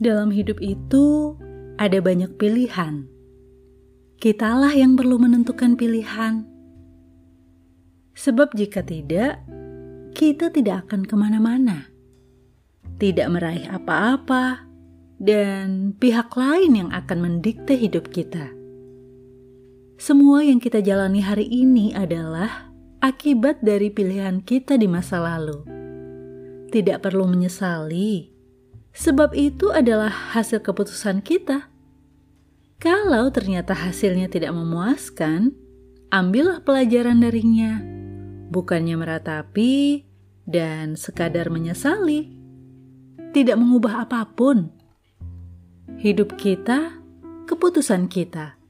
Dalam hidup itu ada banyak pilihan. Kitalah yang perlu menentukan pilihan. Sebab jika tidak, kita tidak akan ke mana-mana. Tidak meraih apa-apa, dan pihak lain yang akan mendikte hidup kita. Semua yang kita jalani hari ini adalah akibat dari pilihan kita di masa lalu. Tidak perlu menyesali, sebab itu adalah hasil keputusan kita. Kalau ternyata hasilnya tidak memuaskan, ambillah pelajaran darinya, bukannya meratapi dan sekadar menyesali. Tidak mengubah apa pun. Hidup kita, keputusan kita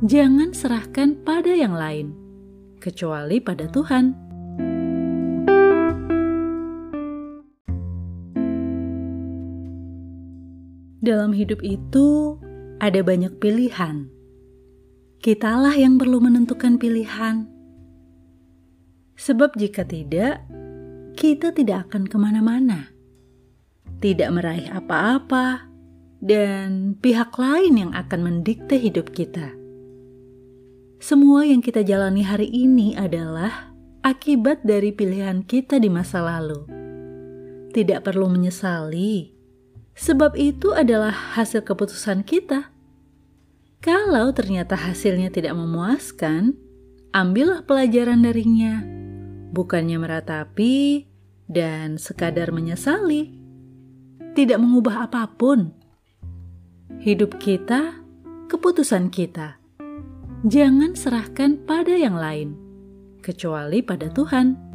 jangan serahkan pada yang lain, kecuali pada Tuhan. Dalam hidup itu ada banyak pilihan. Kitalah yang perlu menentukan pilihan. Sebab jika tidak, kita tidak akan ke mana-mana. Tidak meraih apa-apa, dan pihak lain yang akan mendikte hidup kita. Semua yang kita jalani hari ini adalah akibat dari pilihan kita di masa lalu. Tidak perlu menyesali, sebab itu adalah hasil keputusan kita. Kalau ternyata hasilnya tidak memuaskan, ambillah pelajaran darinya, bukannya meratapi dan sekadar menyesali. Tidak mengubah apa pun. Hidup kita, keputusan kita jangan serahkan pada yang lain, kecuali pada Tuhan.